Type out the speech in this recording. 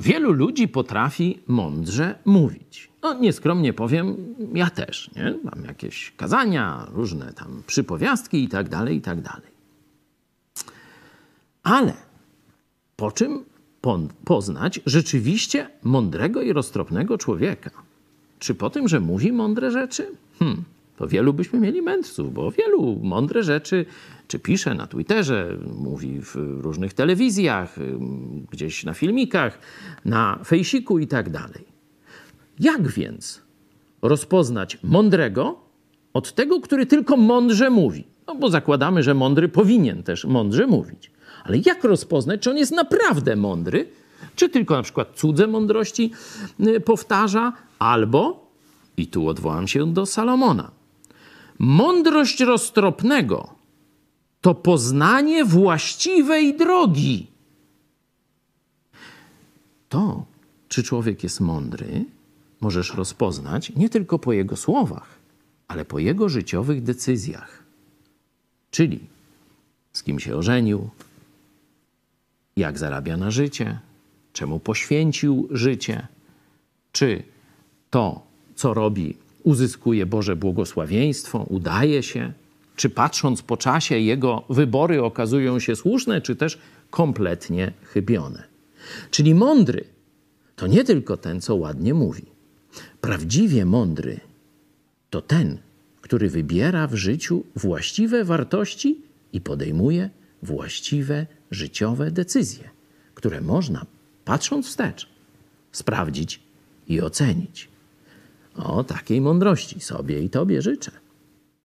Wielu ludzi potrafi mądrze mówić. No, nieskromnie powiem, ja też. Nie? Mam jakieś kazania, różne tam przypowiastki i tak dalej, i tak dalej. Ale po czym poznać rzeczywiście mądrego i roztropnego człowieka? Czy po tym, że mówi mądre rzeczy? Hmm, to wielu byśmy mieli mędrców, bo wielu mądre rzeczy czy pisze na Twitterze, mówi w różnych telewizjach, gdzieś na filmikach, na fejsiku i tak dalej. Jak więc rozpoznać mądrego od tego, który tylko mądrze mówi? No bo zakładamy, że mądry powinien też mądrze mówić. Ale jak rozpoznać, czy on jest naprawdę mądry, czy tylko na przykład cudze mądrości y, powtarza, albo, i tu odwołam się do Salomona, mądrość roztropnego to poznanie właściwej drogi. To, czy człowiek jest mądry, możesz rozpoznać nie tylko po jego słowach, ale po jego życiowych decyzjach. Czyli z kim się ożenił, jak zarabia na życie, czemu poświęcił życie, czy to, co robi, uzyskuje Boże błogosławieństwo, udaje się, czy patrząc po czasie jego wybory okazują się słuszne, czy też kompletnie chybione. Czyli mądry to nie tylko ten, co ładnie mówi. Prawdziwie mądry to ten, który wybiera w życiu właściwe wartości i podejmuje właściwe życiowe decyzje, które można, patrząc wstecz, sprawdzić i ocenić. O takiej mądrości sobie i Tobie życzę.